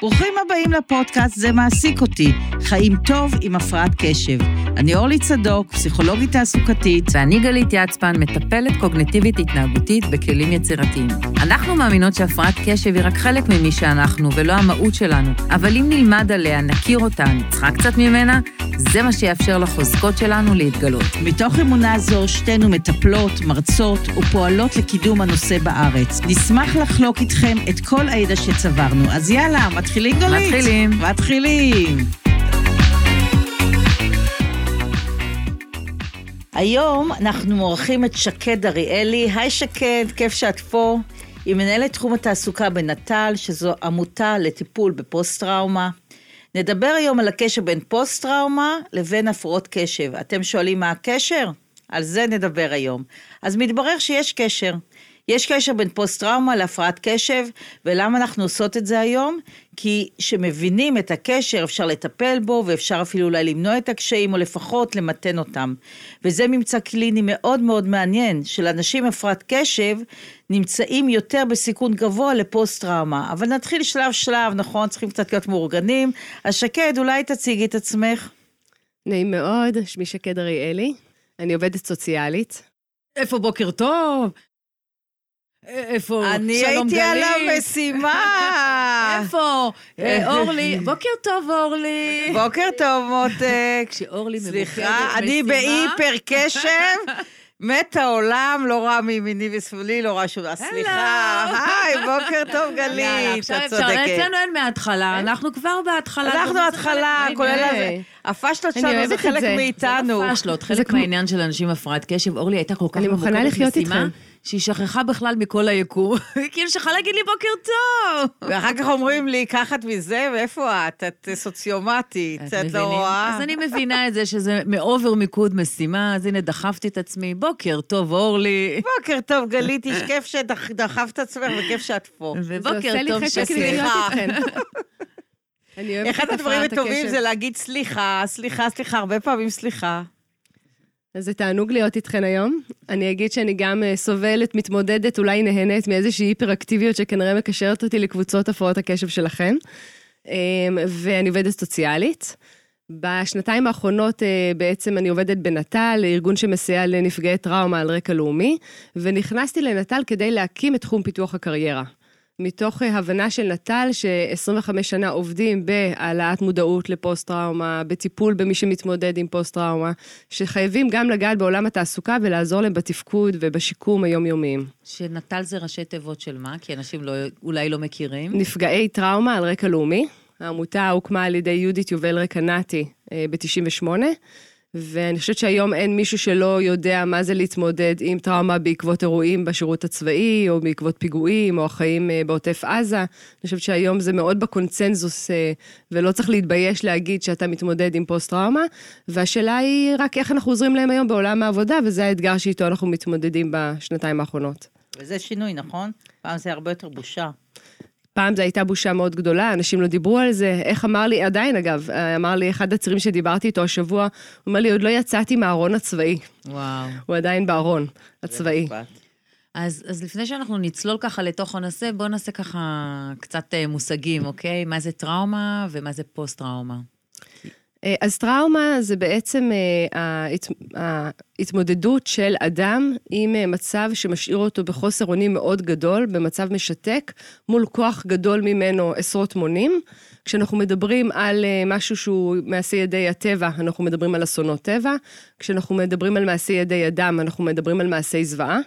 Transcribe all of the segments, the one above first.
ברוכים הבאים לפודקאסט זה מעסיק אותי, חיים טוב עם הפרעת קשב. אני אורלי צדוק, פסיכולוגית תעסוקתית. ואני גלית יצפן, מטפלת קוגניטיבית התנהגותית בכלים יצירתיים. אנחנו מאמינות שהפרעת קשב היא רק חלק ממי שאנחנו ולא המהות שלנו, אבל אם נלמד עליה, נכיר אותה, נצחק קצת ממנה, זה מה שיאפשר לחוזקות שלנו להתגלות. מתוך אמונה זו, שתינו מטפלות, מרצות ופועלות לקידום הנושא בארץ. נשמח לחלוק איתכם את כל הידע שצברנו. אז יאללה, מתחילים גלית? מתחילים. מתחילים. היום אנחנו מורחים את שקד אריאלי. היי שקד, כיף שאת פה. היא מנהלת תחום התעסוקה בנט"ל, שזו עמותה לטיפול בפוסט-טראומה. נדבר היום על הקשר בין פוסט-טראומה לבין הפרעות קשב. אתם שואלים מה הקשר? על זה נדבר היום. אז מתברר שיש קשר. יש קשר בין פוסט-טראומה להפרעת קשב, ולמה אנחנו עושות את זה היום? כי כשמבינים את הקשר אפשר לטפל בו, ואפשר אפילו אולי למנוע את הקשיים, או לפחות למתן אותם. וזה ממצא קליני מאוד מאוד מעניין, של אנשים עם הפרעת קשב נמצאים יותר בסיכון גבוה לפוסט-טראומה. אבל נתחיל שלב שלב, נכון? צריכים קצת להיות מאורגנים. אז שקד, אולי תציגי את עצמך. נעים מאוד, שמי שקד אריאלי, אני עובדת סוציאלית. איפה בוקר טוב? איפה אני שלום הייתי על? המשימה. איפה? אה, אורלי, בוקר טוב אורלי. בוקר טוב, מותק. כשאורלי ממוקדת סליחה, אני משימה. בהיפר קשב. מת העולם, לא רע מימיני ושמאלי, לא רע שום... סליחה, היי, בוקר טוב, גלית, עכשיו את אפשר, צודקת. אצלנו אין מההתחלה, אנחנו כבר בהתחלה. אנחנו גם זה התחלה, חלק כולל. הזה. הפשלות אני שלנו זה חלק. מאיתנו. זה פשלות, זה חלק כמו- מהעניין של אנשים הפרעת קשב. אורלי הייתה כל כך אני מוכנה ממוקדת לחיות משימה, איתכם. שהיא שכחה בכלל מכל היקום. היא כאילו שכחה להגיד לי בוקר טוב. ואחר כך אומרים לי, קח את מזה, ואיפה את? את סוציומטית, את לא? רואה? אז אני מבינה את זה שזה מאובר מיקוד משימה, אז הנה דחפתי את עצמי. בוקר טוב, אורלי. בוקר טוב, גלית, איש כיף שדחפת את עצמך וכיף שאת פה. ובוקר טוב שסליחה. אוהבת אחד הדברים הטובים. זה להגיד סליחה, סליחה, סליחה, הרבה פעמים סליחה. זה תענוג להיות איתכן היום. אני אגיד שאני גם אה, סובלת, מתמודדת, אולי נהנית מאיזושהי היפראקטיביות שכנראה מקשרת אותי לקבוצות הפרעות הקשב שלכן. אמ, ואני עובדת סוציאלית. בשנתיים האחרונות אה, בעצם אני עובדת בנט"ל, ארגון שמסייע לנפגעי טראומה על רקע לאומי, ונכנסתי לנט"ל כדי להקים את תחום פיתוח הקריירה. מתוך אה, הבנה של נט"ל, ש-25 שנה עובדים בהעלאת מודעות לפוסט-טראומה, בטיפול במי שמתמודד עם פוסט-טראומה, שחייבים גם לגעת בעולם התעסוקה ולעזור להם בתפקוד ובשיקום היומיומיים. שנט"ל זה ראשי תיבות של מה? כי אנשים לא, אולי לא מכירים. נפגעי טראומה על רקע לאומי. העמותה הוקמה על ידי יהודית יובל רקנטי ב-98, ואני חושבת שהיום אין מישהו שלא יודע מה זה להתמודד עם טראומה בעקבות אירועים בשירות הצבאי, או בעקבות פיגועים, או החיים אה, בעוטף עזה. אני חושבת שהיום זה מאוד בקונצנזוס, אה, ולא צריך להתבייש להגיד שאתה מתמודד עם פוסט-טראומה, והשאלה היא רק איך אנחנו עוזרים להם היום בעולם העבודה, וזה האתגר שאיתו אנחנו מתמודדים בשנתיים האחרונות. וזה שינוי, נכון? פעם זה הרבה יותר בושה. פעם זו הייתה בושה מאוד גדולה, אנשים לא דיברו על זה. איך אמר לי, עדיין אגב, אמר לי אחד הצעירים שדיברתי איתו השבוע, הוא אומר לי, עוד לא יצאתי מהארון הצבאי. וואו. הוא עדיין בארון הצבאי. אז, אז לפני שאנחנו נצלול ככה לתוך הנושא, בואו נעשה ככה קצת אה, מושגים, אוקיי? מה זה טראומה ומה זה פוסט-טראומה. אה, אז טראומה זה בעצם אה, ההת- ההתמודדות של אדם עם אה, מצב שמשאיר אותו בחוסר אונים מאוד גדול, במצב משתק, מול כוח גדול ממנו עשרות מונים. כשאנחנו מדברים על משהו שהוא מעשה ידי הטבע, אנחנו מדברים על אסונות טבע. כשאנחנו מדברים על מעשה ידי אדם, אנחנו מדברים על מעשי זוועה.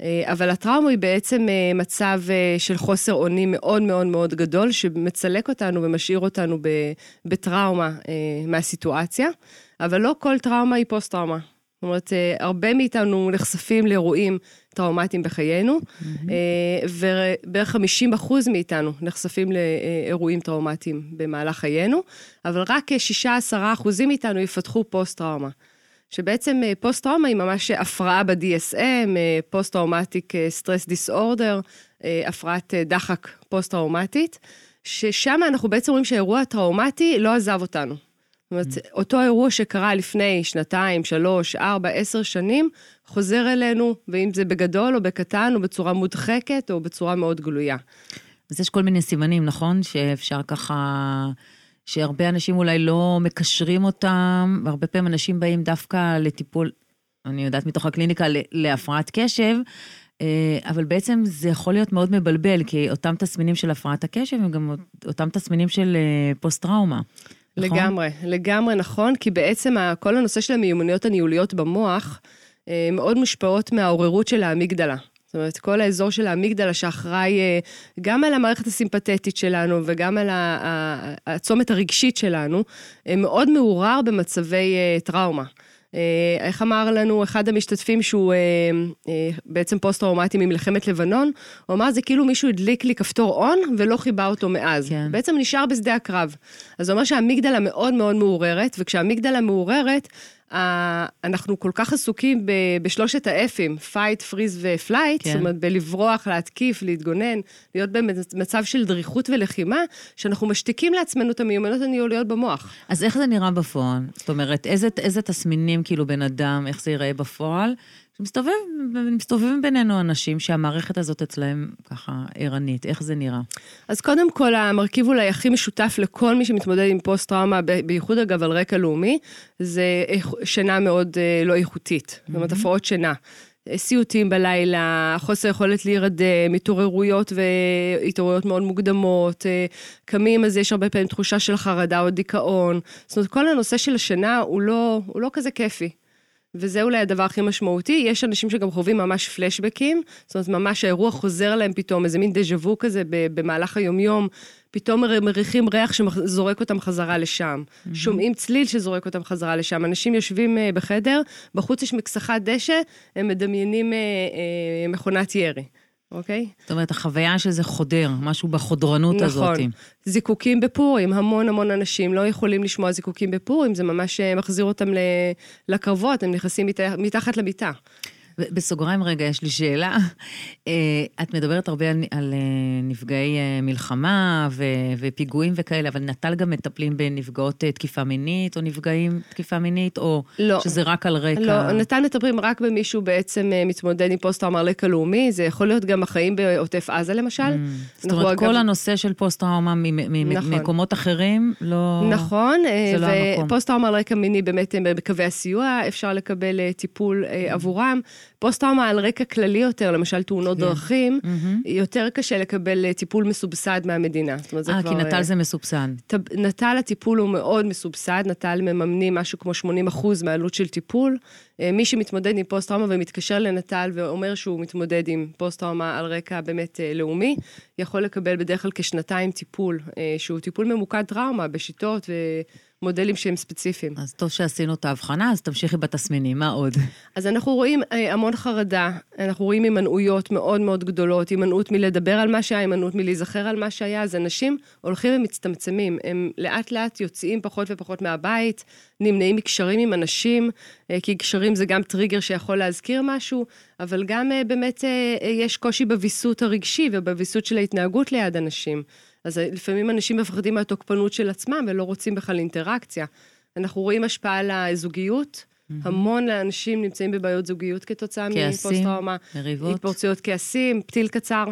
אה, אבל הטראומה היא בעצם אה, מצב אה, של חוסר אונים מאוד מאוד מאוד גדול, שמצלק אותנו ומשאיר אותנו בטראומה מהסיטואציה, אבל לא כל טראומה היא פוסט-טראומה. זאת אומרת, הרבה מאיתנו נחשפים לאירועים טראומטיים בחיינו, אה, ובערך 50 אחוז מאיתנו נחשפים לאירועים טראומטיים במהלך חיינו, אבל רק 6-10 אחוזים מאיתנו יפתחו פוסט-טראומה. שבעצם אה, פוסט-טראומה היא ממש הפרעה ב-DSM, post-traumatic stress disorder, הפרעת אה, דחק פוסט-טראומטית, ששם אנחנו בעצם רואים שהאירוע הטראומטי לא עזב אותנו. זאת אומרת, אותו אירוע שקרה לפני שנתיים, שלוש, ארבע, עשר שנים, חוזר אלינו, ואם זה בגדול או בקטן, או בצורה מודחקת, או בצורה מאוד גלויה. אז יש כל מיני סימנים, נכון? שאפשר ככה... שהרבה אנשים אולי לא מקשרים אותם, והרבה פעמים אנשים באים דווקא לטיפול, אני יודעת מתוך הקליניקה, להפרעת קשב, אה, אבל בעצם זה יכול להיות מאוד מבלבל, כי אותם תסמינים של הפרעת הקשב הם גם אותם תסמינים של אה, פוסט-טראומה. נכון? לגמרי, לגמרי נכון, כי בעצם כל הנושא של המיומנויות הניהוליות במוח אה, מאוד מושפעות מהעוררות של האמיגדלה. זאת אומרת, כל האזור של האמיגדלה שאחראי גם על המערכת הסימפתטית שלנו וגם על הצומת הרגשית שלנו, מאוד מעורר במצבי טראומה. אה, איך אמר לנו אחד המשתתפים שהוא אה, אה, בעצם פוסט-טראומטי ממלחמת לבנון? הוא אמר, זה כאילו מישהו הדליק לי כפתור און ולא חיבה אותו מאז. כן. בעצם נשאר בשדה הקרב. אז זה אומר שהאמיגדלה מאוד מאוד מעוררת, וכשהאמיגדלה מעוררת, אנחנו כל כך עסוקים בשלושת האפים, fight, freeze ו-flight, כן. זאת אומרת, בלברוח, להתקיף, להתגונן, להיות במצב של דריכות ולחימה, שאנחנו משתיקים לעצמנו את המיומנות הניהוליות במוח. אז איך זה נראה בפועל? זאת אומרת, איזה, איזה תסמינים, כאילו, בן אדם, איך זה ייראה בפועל? מסתובב, מסתובבים בינינו אנשים שהמערכת הזאת אצלהם ככה ערנית, איך זה נראה? אז קודם כל, המרכיב אולי הכי משותף לכל מי שמתמודד עם פוסט-טראומה, בייחוד אגב על רקע לאומי, זה שינה מאוד אה, לא איכותית, mm-hmm. זאת אומרת, הפרעות שינה. סיוטים בלילה, חוסר יכולת להירדם, התעוררויות והתעוררויות מאוד מוקדמות, אה, קמים אז יש הרבה פעמים תחושה של חרדה או דיכאון. זאת אומרת, כל הנושא של השינה הוא לא, הוא לא כזה כיפי. וזה אולי הדבר הכי משמעותי. יש אנשים שגם חווים ממש פלשבקים, זאת אומרת, ממש האירוע חוזר להם פתאום, איזה מין דז'ה וו כזה במהלך היומיום, פתאום מריחים ריח שזורק אותם חזרה לשם. Mm-hmm. שומעים צליל שזורק אותם חזרה לשם. אנשים יושבים uh, בחדר, בחוץ יש מכסחת דשא, הם מדמיינים uh, uh, מכונת ירי. אוקיי? זאת אומרת, החוויה שזה חודר, משהו בחודרנות נכון. הזאת. נכון. זיקוקים בפורים, המון המון אנשים לא יכולים לשמוע זיקוקים בפורים, זה ממש אה, מחזיר אותם לקרבות, הם נכנסים מת... מתחת למיטה. בסוגריים רגע, יש לי שאלה. אה, את מדברת הרבה על, על אה, נפגעי אה, מלחמה ו, ופיגועים וכאלה, אבל נט"ל גם מטפלים בנפגעות תקיפה מינית, או נפגעים תקיפה מינית, או לא, שזה רק על רקע... לא, נט"ל מטפלים רק במישהו בעצם מתמודד עם פוסט-טראומה על רקע לאומי, זה יכול להיות גם החיים בעוטף עזה למשל. Mm, זאת אומרת, אגב... כל הנושא של פוסט-טראומה ממקומות נכון. אחרים, לא... נכון, לא ופוסט-טראומה על רקע מיני באמת בקווי הסיוע, אפשר לקבל טיפול mm. עבורם. פוסט-טראומה על רקע כללי יותר, למשל תאונות כן. דרכים, יותר קשה לקבל אה, טיפול מסובסד מהמדינה. אה, כי נט"ל אה, זה מסובסד. נט"ל הטיפול הוא מאוד מסובסד, נט"ל מממנים משהו כמו 80 אחוז מהעלות של טיפול. אה, מי שמתמודד עם פוסט-טראומה ומתקשר לנט"ל ואומר שהוא מתמודד עם פוסט-טראומה על רקע באמת לאומי, יכול לקבל בדרך כלל כשנתיים טיפול, שהוא טיפול ממוקד טראומה בשיטות ו... מודלים שהם ספציפיים. אז טוב שעשינו את ההבחנה, אז תמשיכי בתסמינים, מה עוד? אז אנחנו רואים אה, המון חרדה, אנחנו רואים הימנעויות מאוד מאוד גדולות, הימנעות מלדבר על מה שהיה, הימנעות מלהיזכר על מה שהיה, אז אנשים הולכים ומצטמצמים, הם לאט לאט יוצאים פחות ופחות מהבית, נמנעים מקשרים עם אנשים, אה, כי קשרים זה גם טריגר שיכול להזכיר משהו, אבל גם אה, באמת יש קושי בוויסות הרגשי ובוויסות של ההתנהגות ליד אנשים. אז לפעמים אנשים מפחדים מהתוקפנות של עצמם ולא רוצים בכלל אינטראקציה. אנחנו רואים השפעה על הזוגיות. Mm-hmm. המון אנשים נמצאים בבעיות זוגיות כתוצאה מפוסט-טראומה. כעסים, מריבות. התפרצויות כעסים, פתיל קצר.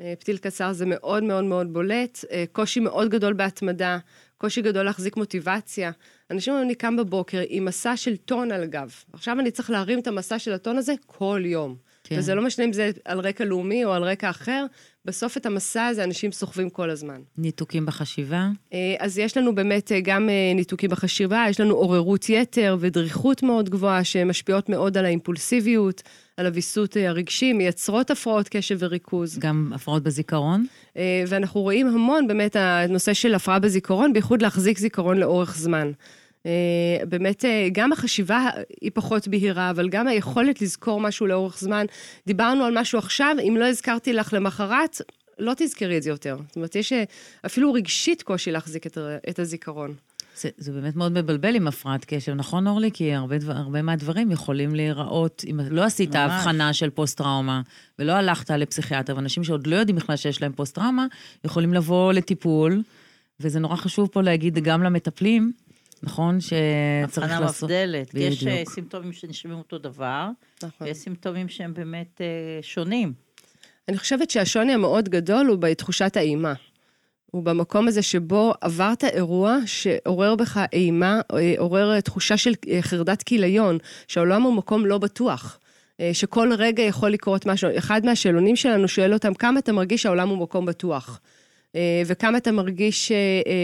אה, פתיל קצר זה מאוד מאוד מאוד בולט. אה, קושי מאוד גדול בהתמדה, קושי גדול להחזיק מוטיבציה. אנשים אומרים לי, קם בבוקר עם מסע של טון על גב. עכשיו אני צריך להרים את המסע של הטון הזה כל יום. כן. וזה לא משנה אם זה על רקע לאומי או על רקע אחר, בסוף את המסע הזה אנשים סוחבים כל הזמן. ניתוקים בחשיבה? אה, אז יש לנו באמת אה, גם אה, ניתוקים בחשיבה, יש לנו עוררות יתר ודריכות מאוד גבוהה, שמשפיעות מאוד על האימפולסיביות, על הוויסות הרגשי, מייצרות הפרעות קשב וריכוז. גם הפרעות בזיכרון? ואנחנו רואים המון באמת הנושא של הפרעה בזיכרון, בייחוד להחזיק זיכרון לאורך זמן. Uh, באמת, uh, גם החשיבה היא פחות בהירה, אבל גם היכולת לזכור משהו לאורך זמן. דיברנו על משהו עכשיו, אם לא הזכרתי לך למחרת, לא תזכרי את זה יותר. זאת אומרת, יש אה, אפילו רגשית קושי להחזיק את, את הזיכרון. זה, זה באמת מאוד מבלבל עם הפרעת קשב, נכון אורלי? כי הרבה, דבר, הרבה מהדברים יכולים להיראות, אם לא עשית הבחנה של פוסט-טראומה ולא הלכת לפסיכיאטר, ואנשים שעוד לא יודעים בכלל שיש להם פוסט-טראומה, יכולים לבוא לטיפול, וזה נורא חשוב פה להגיד גם למטפלים, נכון? שצריך לעשות... הבחנה מבדלת. יש אה, סימפטומים שנשמעים אותו דבר, נכון. ויש סימפטומים שהם באמת אה, שונים. אני חושבת שהשוני המאוד גדול הוא בתחושת האימה. הוא במקום הזה שבו עברת אירוע שעורר בך אימה, אה, עורר תחושה של חרדת כיליון, שהעולם הוא מקום לא בטוח. שכל רגע יכול לקרות משהו. אחד מהשאלונים שלנו שואל אותם, כמה אתה מרגיש שהעולם הוא מקום בטוח? וכמה אתה מרגיש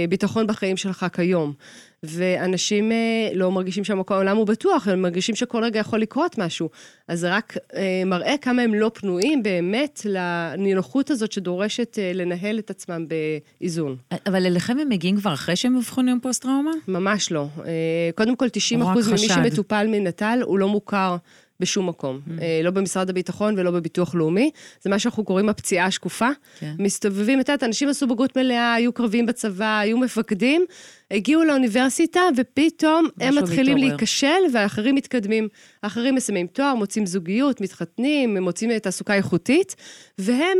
ביטחון בחיים שלך כיום? ואנשים אה, לא מרגישים שהעולם הוא בטוח, הם מרגישים שכל רגע יכול לקרות משהו. אז זה רק אה, מראה כמה הם לא פנויים באמת לנינוחות הזאת שדורשת אה, לנהל את עצמם באיזון. אבל אליכם הם מגיעים כבר אחרי שהם מבחונים פוסט-טראומה? ממש לא. קודם כל, 90 אחוז ממי שמטופל מנט"ל הוא לא מוכר. בשום מקום. Mm. לא במשרד הביטחון ולא בביטוח לאומי. זה מה שאנחנו קוראים הפציעה השקופה. כן. מסתובבים, את יודעת, אנשים עשו בגרות מלאה, היו קרבים בצבא, היו מפקדים, הגיעו לאוניברסיטה, ופתאום הם מתחילים מתעורר. להיכשל, והאחרים מתקדמים. האחרים מסיימים תואר, מוצאים זוגיות, מתחתנים, מוצאים תעסוקה איכותית, והם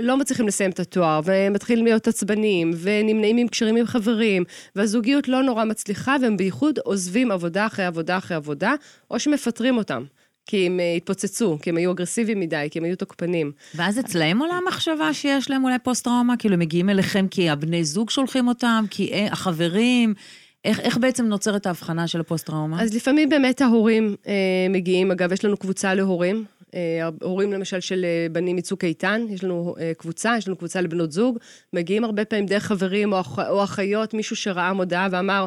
לא מצליחים לסיים את התואר, והם מתחילים להיות עצבניים, ונמנעים עם קשרים עם חברים, והזוגיות לא נורא מצליחה, והם בייחוד עוזבים עבודה אחרי עבודה אחרי עבודה, או שמפטרים אותם. כי הם אה, התפוצצו, כי הם היו אגרסיביים מדי, כי הם היו תוקפנים. ואז אצלהם עולה המחשבה שיש להם אולי פוסט-טראומה? כאילו, הם מגיעים אליכם כי הבני זוג שולחים אותם, כי אה, החברים... איך, איך בעצם נוצרת ההבחנה של הפוסט-טראומה? אז לפעמים באמת ההורים אה, מגיעים, אגב, יש לנו קבוצה להורים, אה, הורים למשל של אה, בנים מצוק איתן, יש לנו אה, קבוצה, יש לנו קבוצה לבנות זוג, מגיעים הרבה פעמים דרך חברים או, אח, או אחיות, מישהו שראה מודעה ואמר,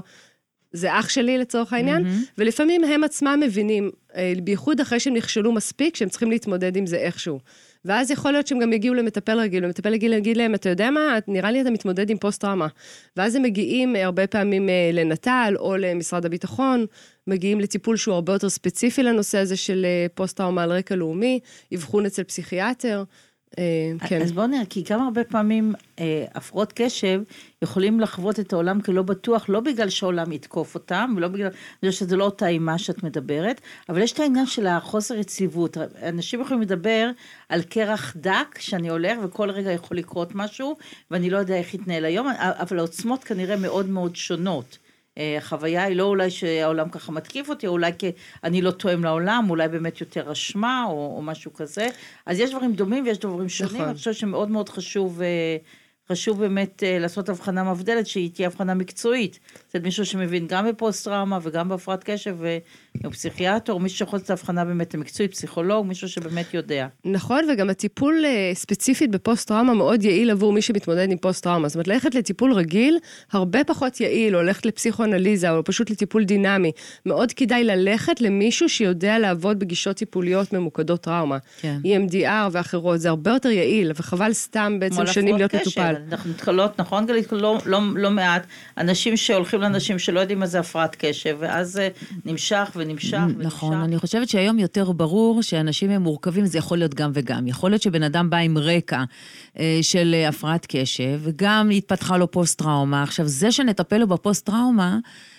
זה אח שלי לצורך העניין, mm-hmm. ולפעמים הם עצמם מבינים, אה, בייחוד אחרי שהם נכשלו מספיק, שהם צריכים להתמודד עם זה איכשהו. ואז יכול להיות שהם גם יגיעו למטפל רגיל, ומטפל רגיל יגיד להם, אתה יודע מה, נראה לי אתה מתמודד עם פוסט-טראומה. ואז הם מגיעים אה, הרבה פעמים אה, לנט"ל או למשרד הביטחון, מגיעים לטיפול שהוא הרבה יותר ספציפי לנושא הזה של פוסט-טראומה על רקע לאומי, אבחון אצל פסיכיאטר. אה, כן. אז בואו נראה, כי גם הרבה פעמים אה, הפרעות קשב יכולים לחוות את העולם כלא בטוח, לא בגלל שהעולם יתקוף אותם, ולא בגלל בגלל שזה לא אותה אימה שאת מדברת, אבל יש את העניין של החוסר יציבות. אנשים יכולים לדבר על קרח דק, שאני הולך וכל רגע יכול לקרות משהו, ואני לא יודע איך יתנהל היום, אבל העוצמות כנראה מאוד מאוד שונות. אה, החוויה היא לא אולי שהעולם ככה מתקיף אותי, אולי כי אני לא תואם לעולם, אולי באמת יותר אשמה או, או משהו כזה. אז יש דברים דומים ויש דברים שונים, נכון. אני חושבת שמאוד מאוד חשוב אה, חשוב באמת uh, לעשות הבחנה מבדלת שהיא תהיה הבחנה מקצועית. זה מישהו שמבין גם בפוסט טראומה וגם בהפרעת קשב ופסיכיאטר, מישהו שיכול לעשות הבחנה באמת המקצועית, פסיכולוג, מישהו שבאמת יודע. נכון, וגם הטיפול uh, ספציפית בפוסט טראומה מאוד יעיל עבור מי שמתמודד עם פוסט טראומה. זאת אומרת, ללכת לטיפול רגיל, הרבה פחות יעיל, או ללכת לפסיכואנליזה, או פשוט לטיפול דינמי. מאוד כדאי ללכת למישהו שיודע לעבוד בגישות טיפוליות ממוקדות טראומה. כן. EMDR ואחרות, זה הרבה יותר יעיל, וחבל סתם בעצם שנים להיות מטופל. אנחנו נתקלות, נכון גלית, לא, לא, לא מעט, אנשים שהולכים לאנשים שלא יודעים מה זה הפרעת קשב, ואז זה נמשך ונמשך ונמשך. נכון, אני חושבת שהיום יותר ברור שאנשים הם מורכבים, זה יכול להיות גם וגם. יכול להיות שבן אדם בא עם רקע אה, של הפרעת קשב, וגם התפתחה לו פוסט-טראומה. עכשיו, זה שנטפל לו בפוסט-טראומה, אה,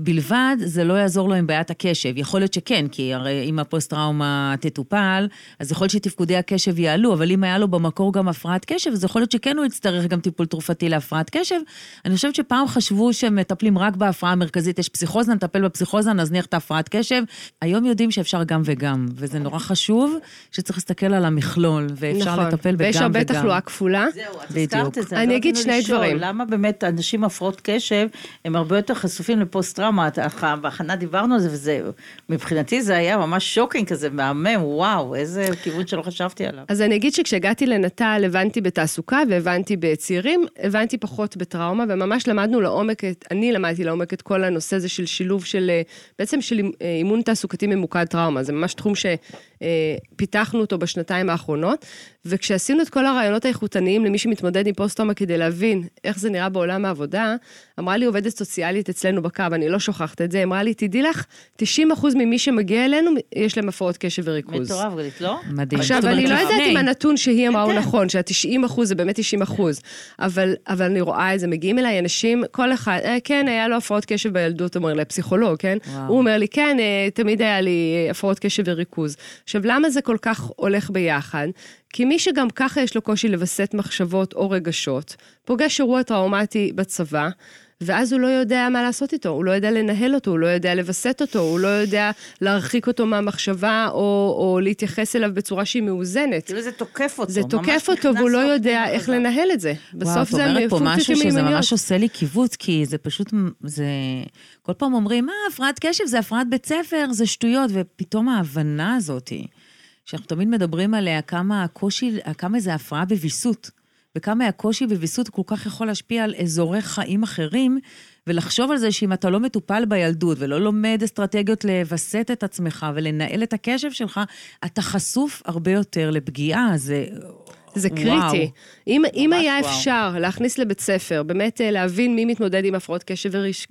בלבד, זה לא יעזור לו עם בעיית הקשב. יכול להיות שכן, כי הרי אם הפוסט-טראומה תטופל, אז יכול להיות שתפקודי הקשב יעלו, אבל אם היה לו במקור גם הפרעת קשב, אז יכול להיות שכן הוא יצטרך גם טיפול תרופתי להפרעת קשב. אני חושבת שפעם חשבו שהם מטפלים רק בהפרעה המרכזית, יש פסיכוזה, נטפל בפסיכוזה, נזניח את ההפרעת קשב. היום יודעים שאפשר גם וגם, וזה נורא חשוב שצריך להסתכל על המכלול, ואפשר נכון. לטפל בגם וגם. ויש הרבה תחלואה כפולה. זהו, את הזכרת את זה. אני אגיד שני דברים. למה באמת אנשים הפרעות קשב, הם הרבה יותר חשופים פוסט-טראומה, בהכנה דיברנו על זה, וזה, מבחינתי זה היה ממש shocking כזה, מהמם, וואו, איזה כיוון שלא חשבתי עליו. אז אני אגיד שכשהגעתי לנט"ל, הבנתי בתעסוקה והבנתי בצעירים, הבנתי פחות בטראומה, וממש למדנו לעומק, את, אני למדתי לעומק את כל הנושא הזה של שילוב של, בעצם של אימון תעסוקתי ממוקד טראומה, זה ממש תחום שפיתחנו אותו בשנתיים האחרונות, וכשעשינו את כל הרעיונות האיכותניים למי שמתמודד עם פוסט-טראומה כדי להבין איך זה נראה בעולם העבודה, אמרה לי עובדת סוציאלית אצלנו בקו, אני לא שוכחת את זה, אמרה לי, תדעי לך, 90% ממי שמגיע אלינו, יש להם הפרעות קשב וריכוז. מטורף, גלית, לא? מדהים. עכשיו, אני לא יודעת אם הנתון שהיא אמרה הוא כן. נכון, שה-90% זה באמת 90%, אבל, אבל אני רואה את זה, מגיעים אליי אנשים, כל אחד, אה, כן, היה לו הפרעות קשב בילדות, אומר לי, פסיכולוג, כן? הוא אומר לי, כן, אה, תמיד היה לי אה, הפרעות קשב וריכוז. עכשיו, למה זה כל כך הולך ביחד? כי מי שגם ככה יש לו קושי לווסת מחשבות או רגשות, פוגש אירוע טראומטי בצבא, ואז הוא לא יודע מה לעשות איתו, הוא לא יודע לנהל אותו, הוא לא יודע לווסת אותו, הוא לא יודע להרחיק אותו מהמחשבה או, או להתייחס אליו בצורה שהיא מאוזנת. כאילו זה תוקף אותו, זה תוקף אותו והוא לא יודע איך לנהל את זה. בסוף זה וואו, את אומרת פה משהו שזה. ממש עושה לי קיבוץ, כי זה פשוט, זה... כל פעם אומרים, מה, הפרעת קשב זה הפרעת בית ספר, זה שטויות, ופתאום ההבנה הזאתי, שאנחנו תמיד מדברים עליה, כמה הקושי, כמה זה הפרעה בוויסות, וכמה הקושי בוויסות כל כך יכול להשפיע על אזורי חיים אחרים, ולחשוב על זה שאם אתה לא מטופל בילדות ולא לומד אסטרטגיות לווסת את עצמך ולנהל את הקשב שלך, אתה חשוף הרבה יותר לפגיעה, זה... זה וואו. קריטי. אם, אם היה וואו. אפשר להכניס לבית ספר, באמת אה, להבין מי מתמודד עם הפרעות קשב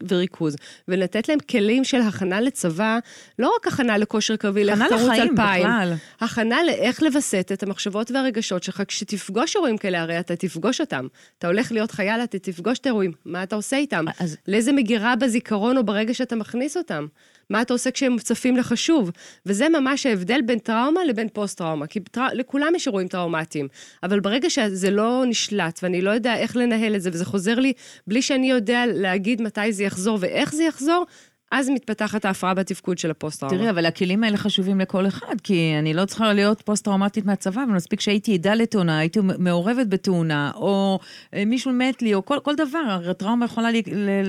וריכוז, ולתת להם כלים של הכנה לצבא, לא רק הכנה לכושר קרבי, לך הכנה תרוץ לחיים אלפיים, בכלל. הכנה לאיך לווסת את המחשבות והרגשות שלך, כשתפגוש אירועים כאלה, הרי אתה תפגוש אותם. אתה הולך להיות חייל, אתה תפגוש את האירועים, מה אתה עושה איתם? אז- לאיזה מגירה בזיכרון או ברגע שאתה מכניס אותם? מה אתה עושה כשהם מוצפים לך שוב? וזה ממש ההבדל בין טראומה לבין פוסט-טראומה. כי טרא... לכולם יש אירועים טראומטיים, אבל ברגע שזה לא נשלט ואני לא יודע איך לנהל את זה, וזה חוזר לי בלי שאני יודע להגיד מתי זה יחזור ואיך זה יחזור, אז מתפתחת ההפרעה בתפקוד של הפוסט-טראומה. תראי, אבל הכלים האלה חשובים לכל אחד, כי אני לא צריכה להיות פוסט-טראומטית מהצבא, אבל מספיק שהייתי עדה לתאונה, הייתי מעורבת בתאונה, או אה, מישהו מת לי, או כל, כל דבר. הרי טראומה יכולה לי,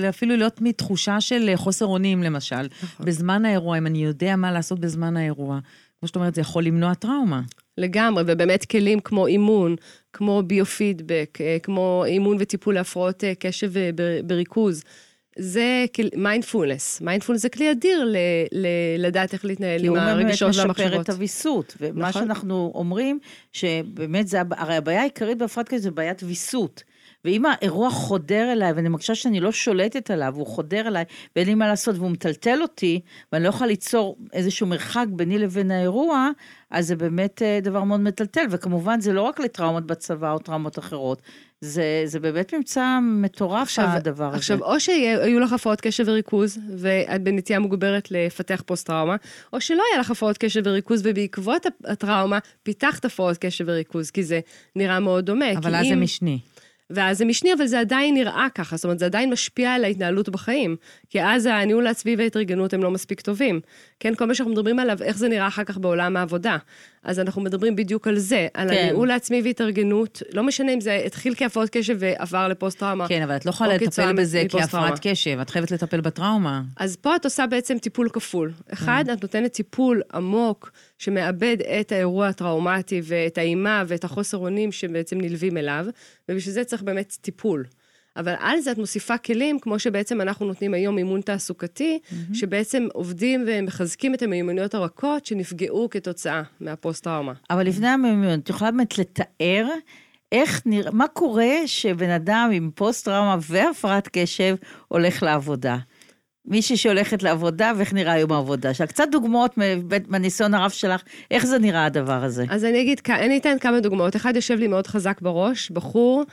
אפילו להיות מתחושה של אה, חוסר אונים, למשל. בזמן האירוע, אם אני יודע מה לעשות בזמן האירוע, כמו שאת אומרת, זה יכול למנוע טראומה. לגמרי, ובאמת כלים כמו אימון, כמו ביו-פידבק, אה, כמו אימון וטיפול להפרעות קשב ובריכוז. זה mindfulness. mindfulness זה כלי אדיר ל, ל, לדעת איך להתנהל כי עם הוא באמת הרגשות משפר והמחשבות. את הוויסות. ומה נכון. שאנחנו אומרים, שבאמת זה, הרי הבעיה העיקרית בהפרעת קשב זה בעיית ויסות. ואם האירוע חודר אליי, ואני מרגישה שאני לא שולטת עליו, והוא חודר אליי, ואין לי מה לעשות, והוא מטלטל אותי, ואני לא יכולה ליצור איזשהו מרחק ביני לבין האירוע, אז זה באמת אה, דבר מאוד מטלטל. וכמובן, זה לא רק לטראומות בצבא או טראומות אחרות, זה, זה באמת ממצא מטורף, הדבר הזה. עכשיו, או שהיו לך הפרעות קשב וריכוז, ואת בנטייה מוגברת לפתח פוסט-טראומה, או שלא היה לך הפרעות קשב וריכוז, ובעקבות הטראומה פיתחת הפרעות קשב וריכוז, כי זה נראה מאוד דומה. אבל אז זה אם- משני. ואז זה משני, אבל זה עדיין נראה ככה, זאת אומרת, זה עדיין משפיע על ההתנהלות בחיים. כי אז הניהול העצמי וההתארגנות הם לא מספיק טובים. כן, כל מה שאנחנו מדברים עליו, איך זה נראה אחר כך בעולם העבודה. אז אנחנו מדברים בדיוק על זה, על כן. הניהול העצמי והתארגנות. לא משנה אם זה התחיל כהפרעות קשב ועבר לפוסט-טראומה. כן, אבל את לא יכולה לטפל בזה. כהפרעת קשב, את חייבת לטפל בטראומה. אז פה את עושה בעצם טיפול כפול. אחד, את נותנת טיפול עמוק שמאבד את האירוע הטראומטי ואת האימה ואת החוסר אונים שבעצם נלווים אליו, ובשביל זה צריך באמת טיפול. אבל על זה את מוסיפה כלים, כמו שבעצם אנחנו נותנים היום אימון תעסוקתי, שבעצם עובדים ומחזקים את המיומנויות הרכות שנפגעו כתוצאה מהפוסט-טראומה. אבל לפני המיומנות, את יכולה באמת לתאר איך נראה, מה קורה שבן אדם עם פוסט-טראומה והפרעת קשב הולך לעבודה? מישהי שהולכת לעבודה, ואיך נראה יום העבודה שלה. קצת דוגמאות מהניסיון הרב שלך, איך זה נראה הדבר הזה? אז אני אגיד, אני אתן כמה דוגמאות. אחד יושב לי מאוד חזק בראש, בחור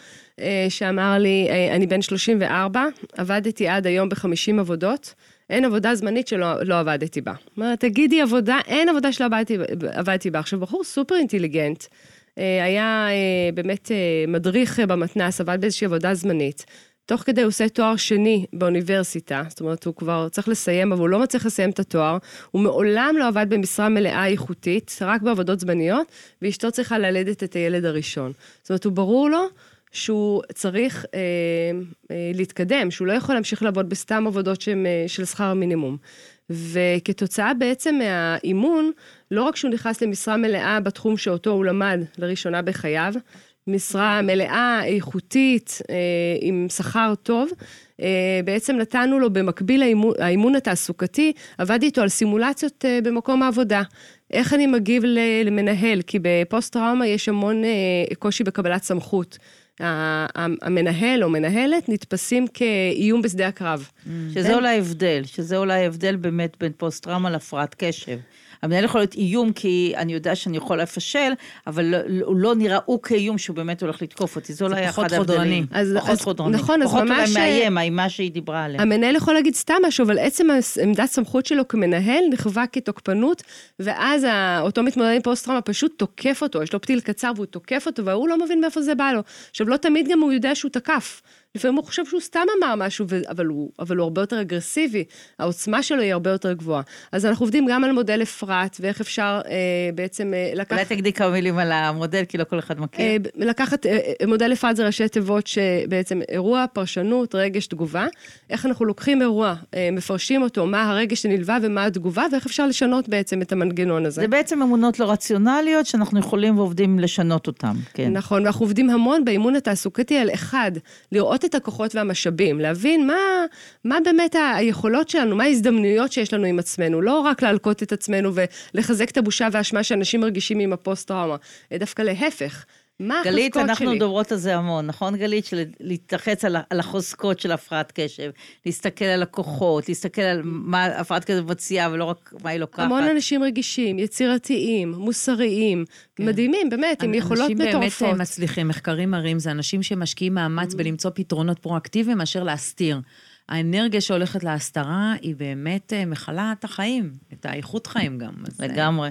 אה, שאמר לי, אה, אני בן 34, עבדתי עד היום ב-50 עבודות, אין עבודה זמנית שלא לא עבדתי בה. אומרת, תגידי עבודה, אין עבודה שלא עבדתי, עבדתי בה. עכשיו, בחור סופר אינטליגנט, אה, היה אה, באמת אה, מדריך במתנ"ס, עבד באיזושהי עבודה זמנית. תוך כדי הוא עושה תואר שני באוניברסיטה, זאת אומרת, הוא כבר צריך לסיים, אבל הוא לא מצליח לסיים את התואר. הוא מעולם לא עבד במשרה מלאה איכותית, רק בעבודות זמניות, ואשתו צריכה ללדת את הילד הראשון. זאת אומרת, הוא ברור לו שהוא צריך אה, אה, להתקדם, שהוא לא יכול להמשיך לעבוד בסתם עבודות שהם, אה, של שכר מינימום. וכתוצאה בעצם מהאימון, לא רק שהוא נכנס למשרה מלאה בתחום שאותו הוא למד לראשונה בחייו, משרה מלאה, איכותית, אה, עם שכר טוב. אה, בעצם נתנו לו במקביל לאימון, האימון התעסוקתי, עבדתי איתו על סימולציות אה, במקום העבודה. איך אני מגיב למנהל? כי בפוסט-טראומה יש המון אה, קושי בקבלת סמכות. המנהל או מנהלת נתפסים כאיום בשדה הקרב. שזה אולי ההבדל, שזה אולי ההבדל באמת בין פוסט-טראומה להפרעת קשב. המנהל יכול להיות איום, כי אני יודע שאני יכול לפשל, אבל לא- הוא לא נראה הוא כאיום שהוא באמת הולך לתקוף אותי. זה אולי פחות אחד. חודרני. אז- פחות אז- חודרני. נכון, אז פחות ממש- אולי מאיים, האימה שהיא דיברה עליה. המנהל יכול להגיד סתם משהו, אבל עצם עמדת סמכות שלו כמנהל נחווה כתוקפנות, ואז אותו מתמודד עם פוסט-טראומה פשוט תוקף אותו, יש לו פתיל קצר והוא תוקף אותו, והוא לא מבין מאיפה זה בא לו. עכשיו, לא תמיד גם הוא יודע שהוא תקף. לפעמים הוא חושב שהוא סתם אמר משהו, אבל הוא, אבל הוא הרבה יותר אגרסיבי, העוצמה שלו היא הרבה יותר גבוהה. אז אנחנו עובדים גם על מודל אפרת, ואיך אפשר אה, בעצם אה, לקחת... אולי תגידי כמה מילים על המודל, כי לא כל אחד מכיר. אה, לקחת, אה, אה, מודל אפרת זה ראשי תיבות שבעצם אירוע, פרשנות, רגש, תגובה. איך אנחנו לוקחים אירוע, אה, מפרשים אותו, מה הרגש שנלווה ומה התגובה, ואיך אפשר לשנות בעצם את המנגנון הזה. זה בעצם אמונות לא רציונליות שאנחנו יכולים ועובדים לשנות אותן, כן. נכון, ואנחנו עובדים המון באימון התעסוקתי על אחד, לראות את הכוחות והמשאבים, להבין מה, מה באמת היכולות שלנו, מה ההזדמנויות שיש לנו עם עצמנו, לא רק להלקות את עצמנו ולחזק את הבושה והאשמה שאנשים מרגישים עם הפוסט-טראומה, אה, דווקא להפך. מה החוזקות שלי? גלית, אנחנו מדברות על זה המון, נכון גלית? של להתרחץ על, על החוזקות של הפרעת קשב, להסתכל על הכוחות, להסתכל על מה הפרעת קשב מציעה ולא רק מה היא לוקחת. המון אנשים רגישים, יצירתיים, מוסריים, מדהימים, באמת, עם יכולות אנשים באמת מטורפות. אה, מצליחים, מחקרים מראים, זה אנשים שמשקיעים מאמץ בלמצוא פתרונות פרואקטיביים מאשר להסתיר. האנרגיה שהולכת להסתרה היא באמת אה, מכלה את החיים, את האיכות חיים גם. אה, לגמרי.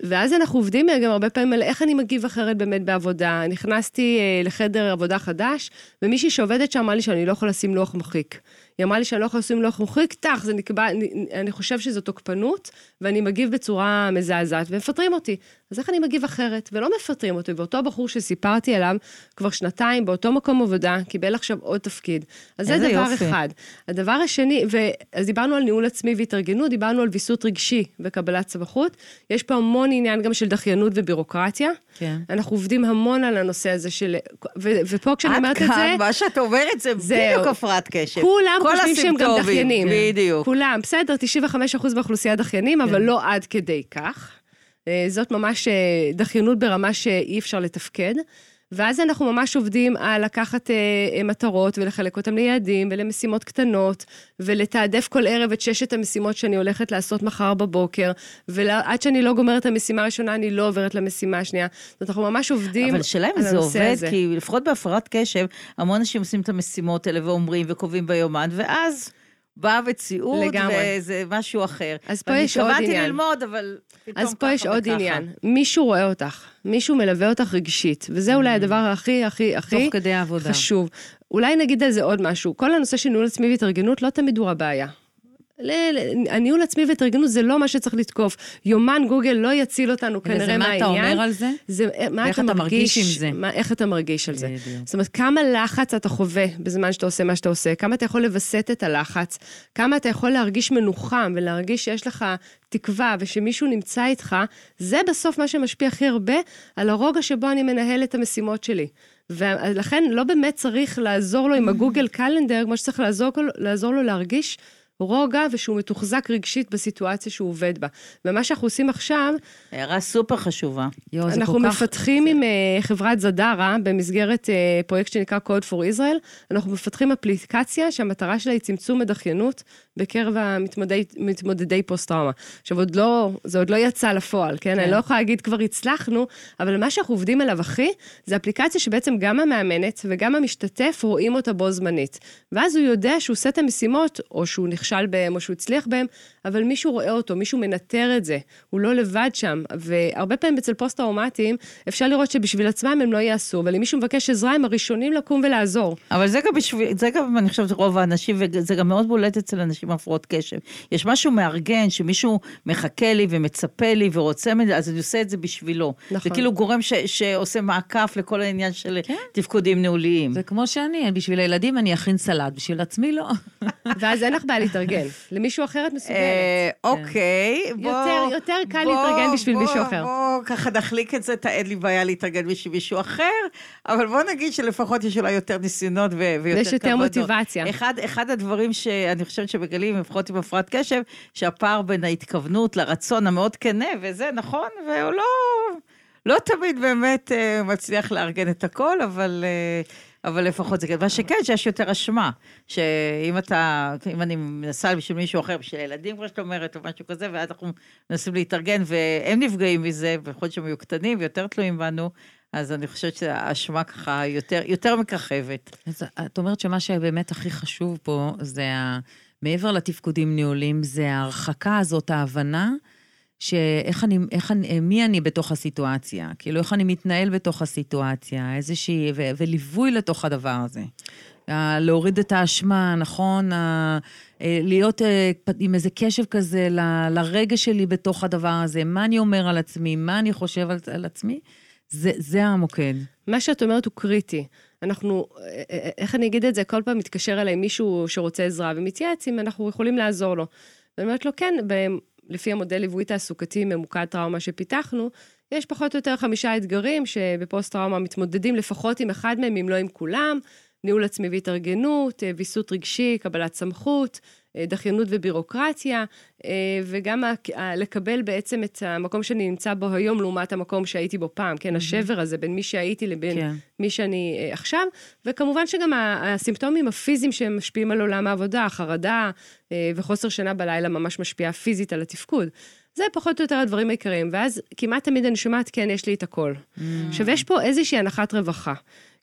ואז אנחנו עובדים גם הרבה פעמים על איך אני מגיב אחרת באמת בעבודה. נכנסתי אה, לחדר עבודה חדש, ומישהי שעובדת שם אמרה לי שאני לא יכולה לשים לוח מחיק. היא אמרה לי שאני לא יכולה לשים לוח מחיק, טח, זה נקבע, אני, אני חושב שזו תוקפנות, ואני מגיב בצורה מזעזעת, ומפטרים אותי. אז איך אני מגיב אחרת? ולא מפטרים אותי. ואותו בחור שסיפרתי עליו, כבר שנתיים באותו מקום עבודה, קיבל עכשיו עוד תפקיד. אז זה דבר יופי. אחד. הדבר השני, אז דיברנו על ניהול עצמי והתארגנות, דיברנו על ויסות רגשי וקבלת סמכות. יש פה המון עניין גם של דחיינות ובירוקרטיה. כן. אנחנו עובדים המון על הנושא הזה של... ו, ופה כשאני אומרת את עד זה... כאן, מה שאת אומרת זה זהו. בדיוק הפרעת קשב. כולם חושבים שהם גם דחיינים. בדיוק. כולם, בסדר, 95% באוכלוסייה דחיינים, אבל לא עד כדי כך. אה, זאת ממש אה, דחיינות ברמה שאי אפשר לתפקד. ואז אנחנו ממש עובדים על לקחת אה, אה, מטרות ולחלק אותן ליעדים ולמשימות קטנות, ולתעדף כל ערב את ששת המשימות שאני הולכת לעשות מחר בבוקר, ועד שאני לא גומרת את המשימה הראשונה, אני לא עוברת למשימה השנייה. זאת אומרת, אנחנו ממש עובדים אבל השאלה אם זה עובד, הזה. כי לפחות בהפרעת קשב, המון אנשים עושים את המשימות האלה ואומרים וקובעים ביומן, ואז באה מציאות, לגמרי. וזה משהו אחר. אז פה יש עוד התכוונתי עניין. ללמוד, אבל פתאום אז פה יש עוד וככה. עניין. מישהו רואה אותך, מישהו מלווה אותך רגשית, וזה אולי הדבר הכי הכי הכי תוך כדי העבודה. חשוב. אולי נגיד על זה עוד משהו. כל הנושא של ניהול עצמי והתארגנות לא תמיד הוא הבעיה. הניהול עצמי והתארגנות זה לא מה שצריך לתקוף. יומן גוגל לא יציל אותנו כנראה זה מה מהעניין. אתה אומר על זה? זה מה ואיך אתה אתה מרגיש, עם זה. מה, איך אתה מרגיש על זה. בדיוק. זאת אומרת, כמה לחץ אתה חווה בזמן שאתה עושה מה שאתה עושה, כמה אתה יכול לווסת את הלחץ, כמה אתה יכול להרגיש מנוחם ולהרגיש שיש לך תקווה ושמישהו נמצא איתך, זה בסוף מה שמשפיע הכי הרבה על הרוגע שבו אני מנהל את המשימות שלי. ולכן לא באמת צריך לעזור לו עם הגוגל קלנדר, כמו שצריך לעזור, לעזור לו להרגיש רוגע ושהוא מתוחזק רגשית בסיטואציה שהוא עובד בה. ומה שאנחנו עושים עכשיו, הערה סופר חשובה. יואו, זה אנחנו כל כך... מפתחים עם אה, חברת זדרה, במסגרת אה, פרויקט שנקרא Code for Israel, אנחנו מפתחים אפליקציה שהמטרה שלה היא צמצום הדחיינות בקרב המתמודדי מתמודדי פוסט-טראומה. עכשיו, עוד לא, זה עוד לא יצא לפועל, כן? אני לא יכולה להגיד כבר הצלחנו, אבל מה שאנחנו עובדים עליו הכי, זה אפליקציה שבעצם גם המאמנת וגם המשתתף רואים אותה בו זמנית. ואז הוא יודע שהוא עושה את המשימות, או שהוא נכשל בהם, או שהוא הצליח בהם, אבל מישהו רואה אותו, מישהו מנטר את זה, הוא לא לבד שם. והרבה פעמים אצל פוסט-טראומטיים, אפשר לראות שבשביל עצמם הם לא יעשו, אבל אם מישהו מבקש עזרה, הם הראשונים לקום ולעזור. אבל זה גם בשביל, זה גם, אני חושבת, רוב האנשים, וזה גם מאוד בולט אצל אנשים עם הפרעות קשב. יש משהו מארגן, שמישהו מחכה לי ומצפה לי ורוצה מזה, אז אני עושה את זה בשבילו. נכון. זה כאילו גורם ש, שעושה מעקף לכל העניין של תפקודים ניהוליים. זה כמו שאני, בשביל הילדים אני אכין סלט, בשביל עצמי לא. ואז אין לך בעיה להתארגן. למישהו אחר את מסוגלת. אה, אוקיי, בוא... יותר- יותר קל בוא- להתארגן בשביל בוא- מישהו אחר. בוא ככה נחליק את זה, אין לי בעיה להתארגן בשביל מישהו אחר, אבל בוא נגיד שלפחות יש אולי יותר ניסיונות ויותר ויש יותר כוונות. מוטיבציה. אחד, אחד הדברים שאני חושבת שמגלים, לפחות עם הפרעת קשב, שהפער בין ההתכוונות לרצון המאוד כנה, וזה נכון, והוא לא... לא תמיד באמת אה, מצליח לארגן את הכל, אבל, אה, אבל לפחות זה כן. מה שכן, שיש יותר אשמה. שאם אתה, אם אני מנסה בשביל מישהו אחר, בשביל הילדים, כמו שאת אומרת, או משהו כזה, ואז אנחנו מנסים להתארגן, והם נפגעים מזה, להיות שהם יהיו קטנים ויותר תלויים בנו, אז אני חושבת שהאשמה ככה יותר, יותר מככבת. את אומרת שמה שבאמת הכי חשוב פה, זה ה... מעבר לתפקודים ניהולים, זה ההרחקה הזאת, ההבנה. שאיך אני, איך אני, מי אני בתוך הסיטואציה, כאילו איך אני מתנהל בתוך הסיטואציה, איזושהי, ו, וליווי לתוך הדבר הזה. להוריד את האשמה, נכון? אה, להיות אה, עם איזה קשב כזה ל, לרגע שלי בתוך הדבר הזה, מה אני אומר על עצמי, מה אני חושב על, על עצמי, זה, זה המוקד. מה שאת אומרת הוא קריטי. אנחנו, אה, איך אני אגיד את זה? כל פעם מתקשר אליי מישהו שרוצה עזרה ומתייעץ אם אנחנו יכולים לעזור לו. ואני אומרת לו, כן, לפי המודל ליווי תעסוקתי ממוקד טראומה שפיתחנו, יש פחות או יותר חמישה אתגרים שבפוסט-טראומה מתמודדים לפחות עם אחד מהם, אם לא עם כולם. ניהול עצמי והתארגנות, אה, ויסות רגשי, קבלת סמכות, אה, דחיינות ובירוקרטיה, אה, וגם לקבל בעצם את המקום שאני נמצא בו היום לעומת המקום שהייתי בו פעם, כן, השבר הזה בין מי שהייתי לבין כן. מי שאני עכשיו, וכמובן שגם הסימפטומים הפיזיים שמשפיעים על עולם העבודה, החרדה וחוסר שינה בלילה ממש משפיעה פיזית על התפקוד. זה פחות או יותר הדברים העיקריים, ואז כמעט תמיד אני שומעת, כן, יש לי את הכל. Mm. עכשיו, יש פה איזושהי הנחת רווחה.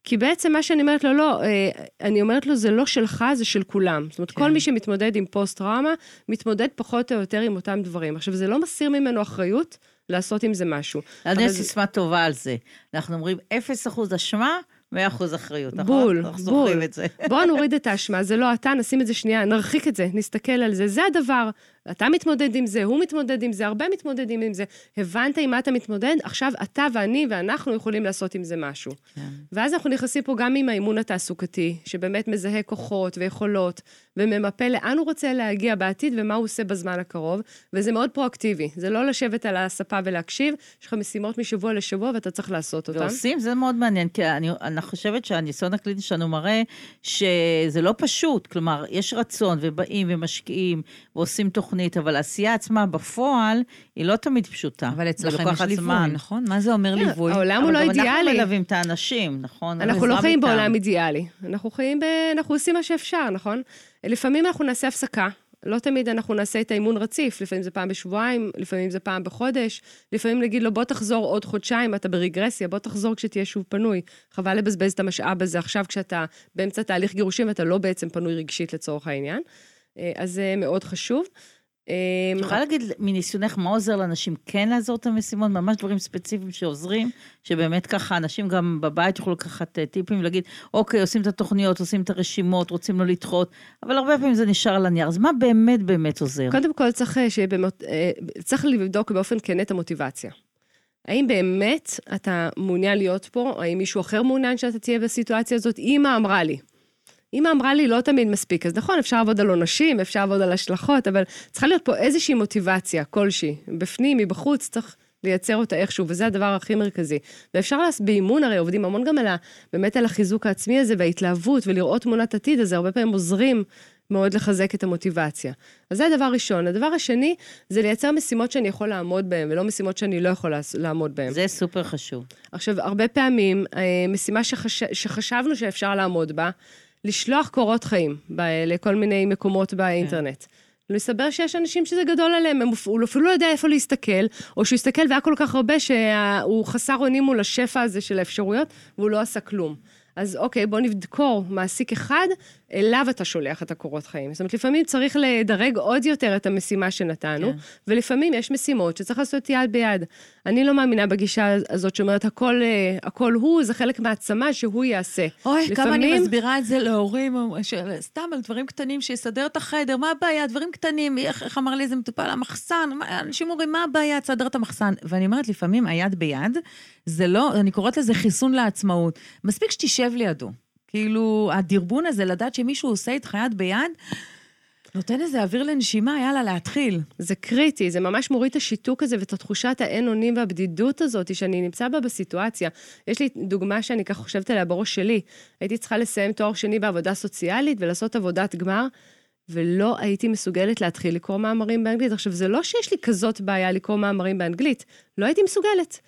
כי בעצם מה שאני אומרת לו, לא, אה, אני אומרת לו, זה לא שלך, זה של כולם. זאת אומרת, כן. כל מי שמתמודד עם פוסט-טראומה, מתמודד פחות או יותר עם אותם דברים. עכשיו, זה לא מסיר ממנו אחריות לעשות עם זה משהו. אני יש סיסמה טובה על זה. אנחנו אומרים, 0% אשמה, מאה אחוז אחריות, נכון? בול, אנחנו בול. זוכרים את זה. בואו נוריד את האשמה, זה לא אתה, נשים את זה שנייה, נרחיק את זה, נסתכל על זה, זה הדבר. אתה מתמודד עם זה, הוא מתמודד עם זה, הרבה מתמודדים עם זה. הבנת עם מה אתה מתמודד, עכשיו אתה ואני ואנחנו יכולים לעשות עם זה משהו. כן. ואז אנחנו נכנסים פה גם עם האימון התעסוקתי, שבאמת מזהה כוחות ויכולות, וממפה לאן הוא רוצה להגיע בעתיד ומה הוא עושה בזמן הקרוב, וזה מאוד פרואקטיבי. זה לא לשבת על הספה ולהקשיב, יש לך משימות משבוע לשבוע ואתה צריך לעשות אותן. ועושים, זה מאוד מעניין, כי אני, אני חושבת שהניסיון הקליטי שלנו מראה שזה לא פשוט, כלומר, יש רצון ובאים ומשקיעים ועושים תוכנית. תוכנית, אבל העשייה עצמה בפועל היא לא תמיד פשוטה. אבל אצלכם יש ליווי, זמן. נכון? מה זה אומר כן, ליווי? העולם הוא לא אידיאלי. אנחנו מלווים את האנשים, נכון? אנחנו לא חיים בעולם אידיאלי. אנחנו חיים ב... אנחנו עושים מה שאפשר, נכון? לפעמים אנחנו נעשה הפסקה. לא תמיד אנחנו נעשה את האימון רציף, לפעמים זה פעם בשבועיים, לפעמים זה פעם בחודש, לפעמים נגיד לו בוא תחזור עוד חודשיים, אתה ברגרסיה, בוא תחזור כשתהיה שוב פנוי. חבל לבזבז את המשאב הזה עכשיו כשאתה באמצע תהליך גירושים ואתה לא בעצם פנוי רגשית לצורך העניין. אה, אז זה מאוד חשוב. את יכולה להגיד מניסיונך מה עוזר לאנשים כן לעזור את המשימות, ממש דברים ספציפיים שעוזרים, שבאמת ככה אנשים גם בבית יוכלו לקחת אה, טיפים ולהגיד, אוקיי, עושים את התוכניות, עושים את הרשימות, רוצים לא לדחות, אבל הרבה פעמים זה נשאר על הנייר, אז מה באמת באמת עוזר? קודם כל צריך אה, שיהיה באמת, אה, צריך לבדוק באופן כן את המוטיבציה. האם באמת אתה מעוניין להיות פה? האם מישהו אחר מעוניין שאתה תהיה בסיטואציה הזאת? אמא אמרה לי. אמא אמרה לי, לא תמיד מספיק. אז נכון, אפשר לעבוד על עונשים, אפשר לעבוד על השלכות, אבל צריכה להיות פה איזושהי מוטיבציה כלשהי, בפנים, מבחוץ, צריך לייצר אותה איכשהו, וזה הדבר הכי מרכזי. ואפשר לעשות, באימון הרי עובדים המון גם על ה... באמת על החיזוק העצמי הזה וההתלהבות, ולראות תמונת עתיד, אז הרבה פעמים עוזרים מאוד לחזק את המוטיבציה. אז זה הדבר הראשון. הדבר השני, זה לייצר משימות שאני יכול לעמוד בהן, ולא משימות שאני לא יכול לעמוד בהן. זה סופר חשוב. עכשיו, הרבה פעמים, אה, משימה שחש... שחשבנו שאפשר לעמוד בה, לשלוח קורות חיים ב- לכל מיני מקומות באינטרנט. כן. מסתבר שיש אנשים שזה גדול עליהם, הם, הוא אפילו לא יודע איפה להסתכל, או שהוא הסתכל והיה כל כך הרבה שהוא חסר אונים מול השפע הזה של האפשרויות, והוא לא עשה כלום. אז אוקיי, בוא נדקור מעסיק אחד, אליו אתה שולח את הקורות חיים. זאת אומרת, לפעמים צריך לדרג עוד יותר את המשימה שנתנו, כן. ולפעמים יש משימות שצריך לעשות יד ביד. אני לא מאמינה בגישה הזאת שאומרת, הכל, אה, הכל הוא, זה חלק מהעצמה שהוא יעשה. אוי, לפעמים... כמה אני מסבירה את זה להורים, סתם על דברים קטנים, שיסדר את החדר, מה הבעיה? דברים קטנים, איך, איך אמר לי איזה מטופל, המחסן, אנשים אומרים, מה הבעיה? תסדר את המחסן. ואני אומרת, לפעמים היד ביד, זה לא, אני קוראת לזה חיסון לעצמאות. מספיק שתשב לידו. כאילו, הדרבון הזה, לדעת שמישהו עושה איתך יד ביד, נותן איזה אוויר לנשימה, יאללה, להתחיל. זה קריטי, זה ממש מוריד את השיתוק הזה ואת התחושת האין אונים והבדידות הזאת שאני נמצא בה בסיטואציה. יש לי דוגמה שאני ככה חושבת עליה בראש שלי. הייתי צריכה לסיים תואר שני בעבודה סוציאלית ולעשות עבודת גמר, ולא הייתי מסוגלת להתחיל לקרוא מאמרים באנגלית. עכשיו, זה לא שיש לי כזאת בעיה לקרוא מאמרים באנגלית, לא הייתי מסוגלת.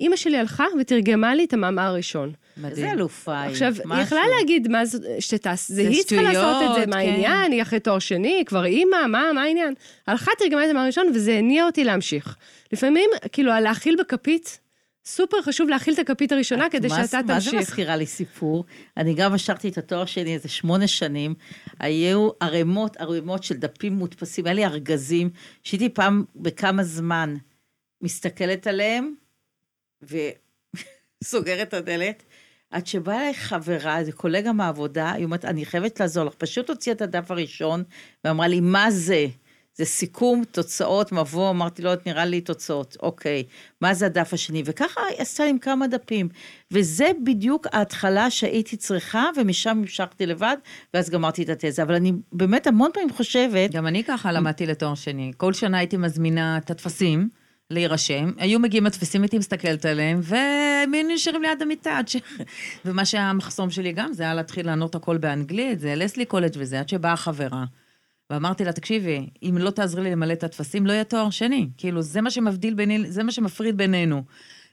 אימא שלי הלכה ותרגמה לי את המאמר הראשון. איזה אלופה היא. עכשיו, היא משהו. יכלה להגיד, מה זה, שתעש... זה זה היא צריכה לעשות את זה, מה כן. העניין? היא אחרי תואר שני, כבר אימא, מה, מה העניין? הלכה, תרגמה את המאמר הראשון, וזה הניע אותי להמשיך. לפעמים, כאילו, להאכיל בכפית, סופר חשוב להאכיל את הכפית הראשונה כדי מה- שאתה מה זה תמשיך. מזכירה לי סיפור? אני גם משכתי את התואר שלי איזה שמונה שנים, היו ערימות ערימות של דפים מודפסים, היה לי ארגזים, שהייתי פעם בכמה זמן מסתכלת עליהם, וסוגרת את הדלת, עד שבאה אליי חברה, איזה קולגה מהעבודה, היא אומרת, אני חייבת לעזור לך, פשוט הוציאה את הדף הראשון, ואמרה לי, מה זה? זה סיכום, תוצאות, מבוא, אמרתי לו, נראה לי תוצאות, אוקיי, מה זה הדף השני? וככה היא עשתה עם כמה דפים. וזה בדיוק ההתחלה שהייתי צריכה, ומשם המשכתי לבד, ואז גמרתי את התזה. אבל אני באמת המון פעמים חושבת, גם אני ככה למדתי לתואר שני. כל שנה הייתי מזמינה את הטפסים להירשם, היו מגיעים הטפסים, הייתי מסתכלת עליהם, והם היו נשארים ליד המיטה. עד ש... ומה שהמחסום שלי גם, זה היה להתחיל לענות הכל באנגלית, זה לסלי קולג' וזה, עד שבאה חברה. ואמרתי לה, תקשיבי, אם לא תעזרי לי למלא את הטפסים, לא יהיה תואר שני. כאילו, זה מה שמבדיל ביני, זה מה שמפריד בינינו.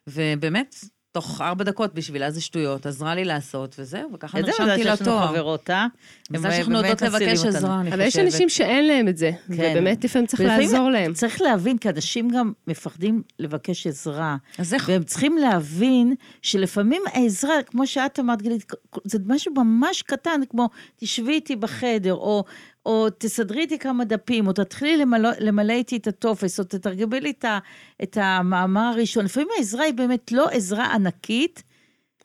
ובאמת, תוך ארבע דקות בשבילה זה שטויות, עזרה לי לעשות, וזהו, וככה את זה נרשמתי מזל שיש לנו לתואר. חברות, אה? מזל הם שאנחנו יודעות לבקש. עזרה, אני חושבת. אבל יש אנשים שאין להם את זה, כן. ובאמת לפעמים צריך לעזור להם. צריך להבין, כי אנשים גם מפחדים לבקש עזרה. אז איך? והם צריכים להבין שלפעמים העזרה, כמו שאת אמרת, גלית, זה משהו ממש קטן, כמו תשבי איתי בחדר, או, או תסדרי איתי כמה דפים, או תתחילי למלא, למלא איתי את הטופס, או תתרגמי לי את, את המאמר הראשון. לפעמים העזרה היא באמת לא עזרה ענקית.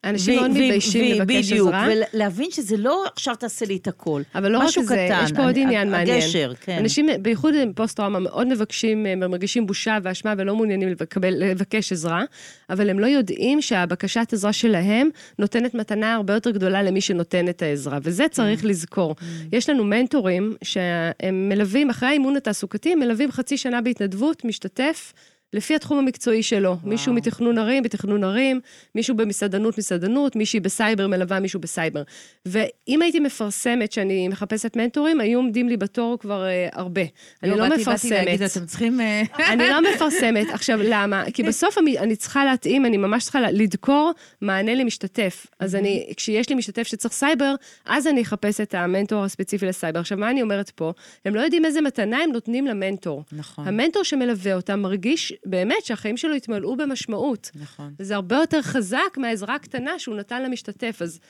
אנשים מאוד מתביישים לבקש בדיוק, עזרה. ולהבין שזה לא עכשיו תעשה לי את הכל. אבל לא רק זה, קטן, יש פה עוד עניין מעניין. הגשר, כן. אנשים, בייחוד עם פוסט-טראומה, מאוד מבקשים, הם מרגישים בושה ואשמה ולא מעוניינים לקבל, לבקש עזרה, אבל הם לא יודעים שהבקשת עזרה שלהם נותנת מתנה הרבה יותר גדולה למי שנותן את העזרה, וזה צריך לזכור. יש לנו מנטורים שהם מלווים, אחרי האימון התעסוקתי, הם מלווים חצי שנה בהתנדבות, משתתף. לפי התחום המקצועי שלו, מישהו מתכנון ערים, בתכנון ערים, מישהו במסעדנות, מסעדנות, מישהי בסייבר מלווה מישהו בסייבר. ואם הייתי מפרסמת שאני מחפשת מנטורים, היו עומדים לי בתור כבר אה, הרבה. אני לא באתי- באתי מפרסמת. להגיד, אתם צריכים... אה, אני לא מפרסמת. עכשיו, למה? כי בסוף אני, אני צריכה להתאים, אני ממש צריכה לדקור מענה למשתתף. אז אני, כשיש לי משתתף שצריך סייבר, אז אני אחפש את המנטור הספציפי לסייבר. עכשיו, מה אני אומרת פה? הם לא יודעים איזה מתנה הם נותנים למנטור. נכון. המנטור שמלווה אותם מרגיש באמת שהחיים שלו יתמלאו במשמעות. נכון. וזה הרבה יותר חזק מהעזרה הקטנה שהוא נתן למשתתף. אז,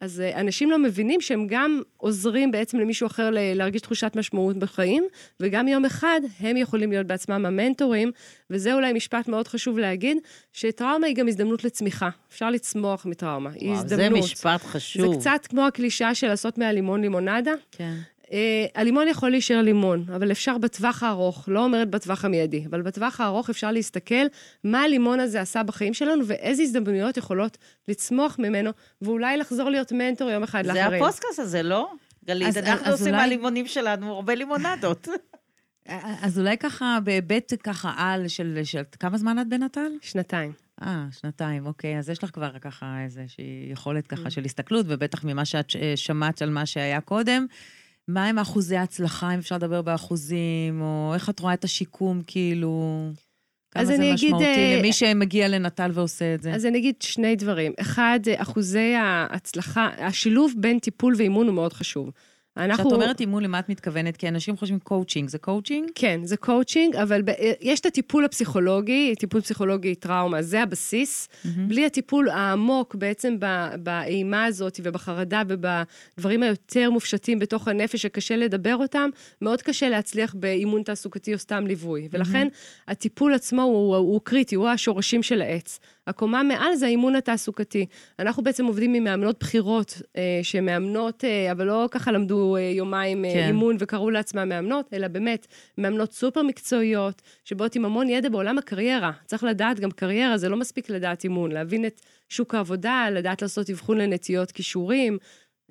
אז אה, אנשים לא מבינים שהם גם עוזרים בעצם למישהו אחר להרגיש תחושת משמעות בחיים, וגם יום אחד הם יכולים להיות בעצמם המנטורים, וזה אולי משפט מאוד חשוב להגיד, שטראומה היא גם הזדמנות לצמיחה. אפשר לצמוח מטראומה, היא וואו, הזדמנות. זה משפט זה חשוב. קצת כמו הקלישה של לעשות מהלימון לימונדה. כן. אה, הלימון יכול להישאר לימון, אבל אפשר בטווח הארוך, לא אומרת בטווח המיידי, אבל בטווח הארוך אפשר להסתכל מה הלימון הזה עשה בחיים שלנו ואיזה הזדמנויות יכולות לצמוח ממנו, ואולי לחזור להיות מנטור יום אחד זה לאחרים. הפודקאסט הזה, לא? גלית, אז- אנחנו עושים אולי- מהלימונים שלנו הרבה לימונדות. אז אולי ככה, בהיבט ככה על של, של... כמה זמן את בנטל? שנתיים. אה, שנתיים, אוקיי. אז יש לך כבר ככה איזושהי יכולת Mm. ככה של הסתכלות, ובטח ממה שאת אה, שמעת על מה שהיה קודם. מה אחוזי ההצלחה, אם אפשר לדבר באחוזים, או איך את רואה את השיקום, כאילו... כמה זה אני אגיד, משמעותי אה, למי שמגיע לנטל ועושה את זה. אז אני אגיד שני דברים. אחד, אחוזי ההצלחה, השילוב בין טיפול ואימון הוא מאוד חשוב. אנחנו... כשאת אומרת אימון, למה את מתכוונת? כי אנשים חושבים קואוצ'ינג, זה קואוצ'ינג? כן, זה קואוצ'ינג, אבל ב- יש את הטיפול הפסיכולוגי, טיפול פסיכולוגי טראומה, זה הבסיס. Mm-hmm. בלי הטיפול העמוק בעצם ב- באימה הזאת ובחרדה ובדברים היותר מופשטים בתוך הנפש שקשה לדבר אותם, מאוד קשה להצליח באימון תעסוקתי או סתם ליווי. ולכן הטיפול עצמו הוא, הוא קריטי, הוא השורשים של העץ. הקומה מעל זה האימון התעסוקתי. אנחנו בעצם עובדים עם מאמנות בכירות, אה, שמאמנות, אה, אבל לא ככה למדו אה, יומיים אה, כן. אימון וקראו לעצמם מאמנות, אלא באמת מאמנות סופר מקצועיות, שבאות עם המון ידע בעולם הקריירה. צריך לדעת גם קריירה, זה לא מספיק לדעת אימון, להבין את שוק העבודה, לדעת לעשות אבחון לנטיות כישורים.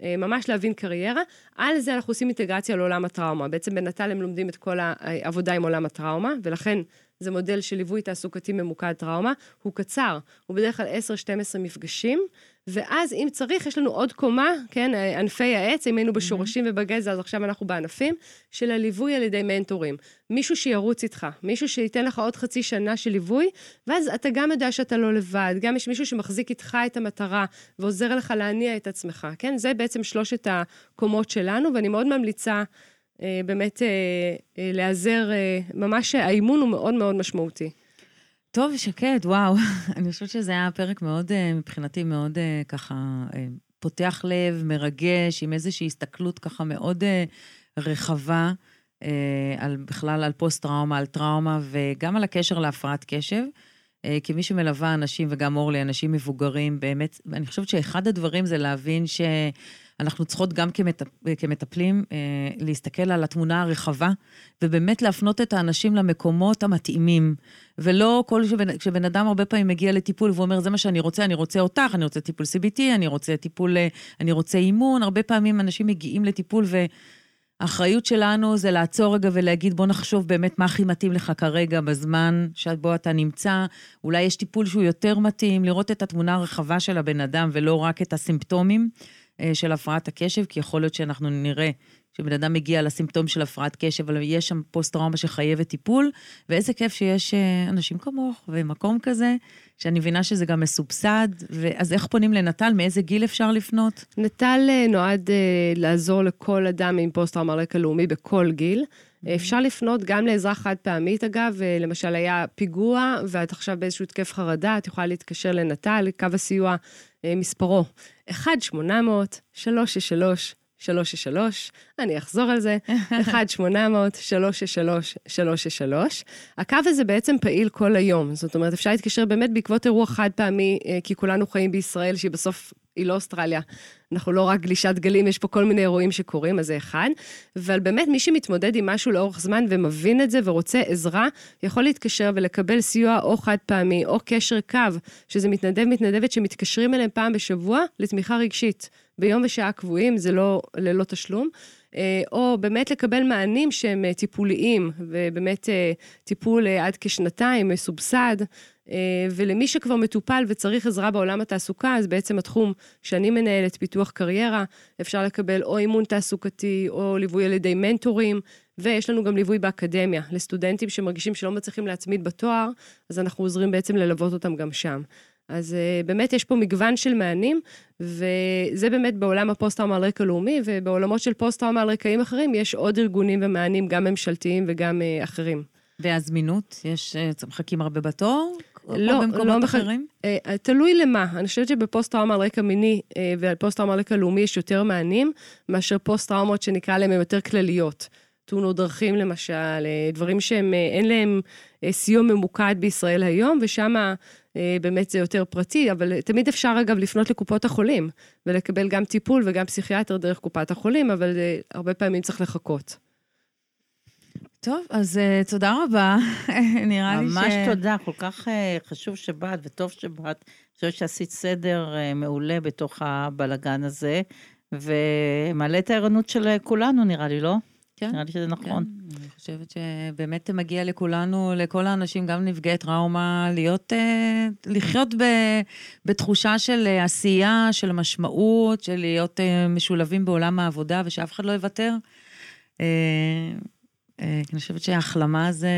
אה, ממש להבין קריירה. על זה אנחנו עושים אינטגרציה לעולם הטראומה. בעצם בנט"ל הם לומדים את כל העבודה עם עולם הטראומה, ולכן זה מודל של ליווי תעסוקתי ממוקד טראומה, הוא קצר, הוא בדרך כלל 10-12 מפגשים, ואז אם צריך, יש לנו עוד קומה, כן, ענפי העץ, אם היינו בשורשים ובגזע, אז עכשיו אנחנו בענפים, של הליווי על ידי מנטורים. מישהו שירוץ איתך, מישהו שייתן לך עוד חצי שנה של ליווי, ואז אתה גם יודע שאתה לא לבד, גם יש מישהו שמחזיק איתך את המטרה ועוזר לך להניע את עצמך, כן? זה בעצם שלושת הקומות שלנו, ואני מאוד ממליצה באמת אה, אה, להיעזר, אה, ממש האימון הוא מאוד מאוד משמעותי. טוב, שקד, וואו. אני חושבת שזה היה פרק מאוד, אה, מבחינתי, מאוד אה, ככה אה, פותח לב, מרגש, עם איזושהי הסתכלות ככה מאוד רחבה על בכלל על פוסט-טראומה, על טראומה, וגם על הקשר להפרעת קשב. כמי שמלווה אנשים, וגם אורלי, אנשים מבוגרים, באמת, אני חושבת שאחד הדברים זה להבין ש... אנחנו צריכות גם כמט... כמטפלים אה, להסתכל על התמונה הרחבה, ובאמת להפנות את האנשים למקומות המתאימים. ולא כל שבן, כשבן אדם הרבה פעמים מגיע לטיפול ואומר, זה מה שאני רוצה, אני רוצה אותך, אני רוצה טיפול CBT, אני רוצה טיפול, אה, אני רוצה אימון. הרבה פעמים אנשים מגיעים לטיפול ו... האחריות שלנו זה לעצור רגע ולהגיד, בוא נחשוב באמת מה הכי מתאים לך כרגע בזמן שבו אתה נמצא. אולי יש טיפול שהוא יותר מתאים, לראות את התמונה הרחבה של הבן אדם ולא רק את הסימפטומים. אה, של הפרעת הקשב, כי יכול להיות שאנחנו נראה שבן אדם מגיע לסימפטום של הפרעת קשב, אבל יש שם פוסט-טראומה שחייבת טיפול, ואיזה כיף שיש אה, אנשים כמוך ומקום כזה, שאני מבינה שזה גם מסובסד, אז איך פונים לנט"ל? מאיזה גיל אפשר לפנות? נט"ל אה, נועד לעזור לכל אדם עם פוסט-טראומה רקע לאומי בכל גיל. Mm-hmm. אפשר לפנות גם לעזרה חד פעמית, אגב, למשל היה פיגוע ואת עכשיו באיזשהו התקף חרדה, את יכולה להתקשר לנט"ל, קו הסיוע מספרו 1-800-363. 363, אני אחזור על זה, 1-800-363-363. הקו הזה בעצם פעיל כל היום, זאת אומרת, אפשר להתקשר באמת בעקבות אירוע חד פעמי, אה, כי כולנו חיים בישראל, שהיא בסוף היא לא אוסטרליה. אנחנו לא רק גלישת גלים, יש פה כל מיני אירועים שקורים, אז זה אחד. אבל באמת, מי שמתמודד עם משהו לאורך זמן ומבין את זה ורוצה עזרה, יכול להתקשר ולקבל סיוע או חד פעמי, או קשר קו, שזה מתנדב, מתנדבת שמתקשרים אליהם פעם בשבוע לתמיכה רגשית. ביום ושעה קבועים, זה לא ללא תשלום. אה, או באמת לקבל מענים שהם אה, טיפוליים, ובאמת אה, טיפול עד כשנתיים, מסובסד. ולמי שכבר מטופל וצריך עזרה בעולם התעסוקה, אז בעצם התחום שאני מנהלת, פיתוח קריירה, אפשר לקבל או אימון תעסוקתי, או ליווי על ידי מנטורים, ויש לנו גם ליווי באקדמיה, לסטודנטים שמרגישים שלא מצליחים להצמיד בתואר, אז אנחנו עוזרים בעצם ללוות אותם גם שם. אז uh, באמת יש פה מגוון של מענים, וזה באמת בעולם הפוסט-טראומה על רקע לאומי, ובעולמות של פוסט-טראומה על רקעים אחרים, יש עוד ארגונים ומענים, גם ממשלתיים וגם uh, אחרים. והזמינות? יש, מחכים הרבה בתור? לא, לא אחרים? Uh, תלוי למה. אני חושבת שבפוסט-טראומה על רקע מיני uh, ועל פוסט-טראומה על רקע לאומי יש יותר מענים, מאשר פוסט-טראומות שנקרא להם יותר כלליות. תאונות דרכים למשל, דברים שהם, אין להם סיוע ממוקד בישראל היום, ושם אה, באמת זה יותר פרטי, אבל תמיד אפשר אגב לפנות לקופות החולים ולקבל גם טיפול וגם פסיכיאטר דרך קופת החולים, אבל זה, הרבה פעמים צריך לחכות. טוב, אז uh, תודה רבה. נראה לי ש... ממש תודה, כל כך uh, חשוב שבאת וטוב שבאת. אני חושבת שעשית סדר uh, מעולה בתוך הבלגן הזה, ומעלה את הערנות של כולנו, נראה לי, לא? כן. נראה לי שזה נכון. כן, אני חושבת שבאמת מגיע לכולנו, לכל האנשים, גם נפגעי טראומה, להיות, לחיות ב, בתחושה של עשייה, של משמעות, של להיות משולבים בעולם העבודה, ושאף אחד לא יוותר. אה, אני חושבת שהחלמה זה,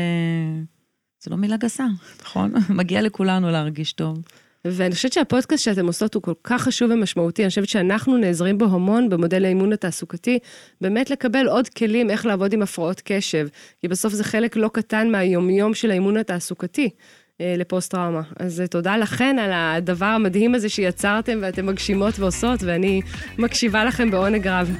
זה לא מילה גסה, נכון? מגיע לכולנו להרגיש טוב. ואני חושבת שהפודקאסט שאתם עושות הוא כל כך חשוב ומשמעותי, אני חושבת שאנחנו נעזרים בו המון במודל האימון התעסוקתי, באמת לקבל עוד כלים איך לעבוד עם הפרעות קשב, כי בסוף זה חלק לא קטן מהיומיום של האימון התעסוקתי. אה, לפוסט-טראומה. אז אה, תודה לכן על הדבר המדהים הזה שיצרתם ואתם מגשימות ועושות, ואני מקשיבה לכם בעונג רב.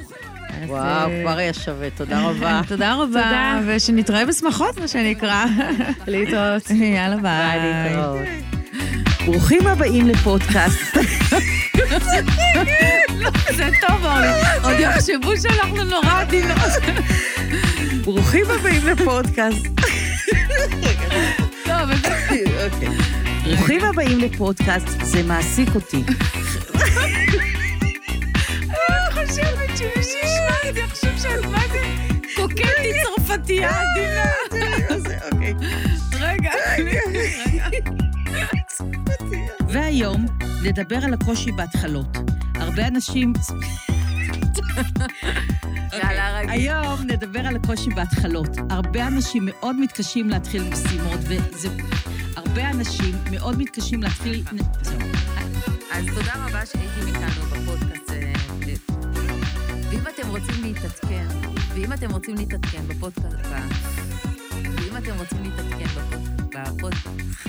וואו, אה, כבר היה שווה, תודה רבה. תודה רבה, ושנתראה בשמחות, מה שנקרא. להתראות. יאללה, ביי. ביי, להתראות. ברוכים הבאים לפודקאסט. זה טוב. עוד יחשבו שאנחנו נורא עדינות. ברוכים הבאים לפודקאסט. אוקיי. ברוכים הבאים לפודקאסט, זה מעסיק אותי. חושבת שמי שישמע את זה יחשוב שאת מה זה... קוקטית צרפתייה עדינה. אוקיי. רגע. והיום נדבר על הקושי בהתחלות. הרבה אנשים... יאללה, רגיל. היום נדבר על הקושי בהתחלות. הרבה אנשים מאוד מתקשים להתחיל משימות, וזה... הרבה אנשים מאוד מתקשים להתחיל... אז תודה רבה שהייתם איתנו בפודקאסט. ואם אתם רוצים להתעדכן, ואם אתם רוצים להתעדכן בפודקאסט, ואם אתם רוצים להתעדכן בפוד- בפודקאסט,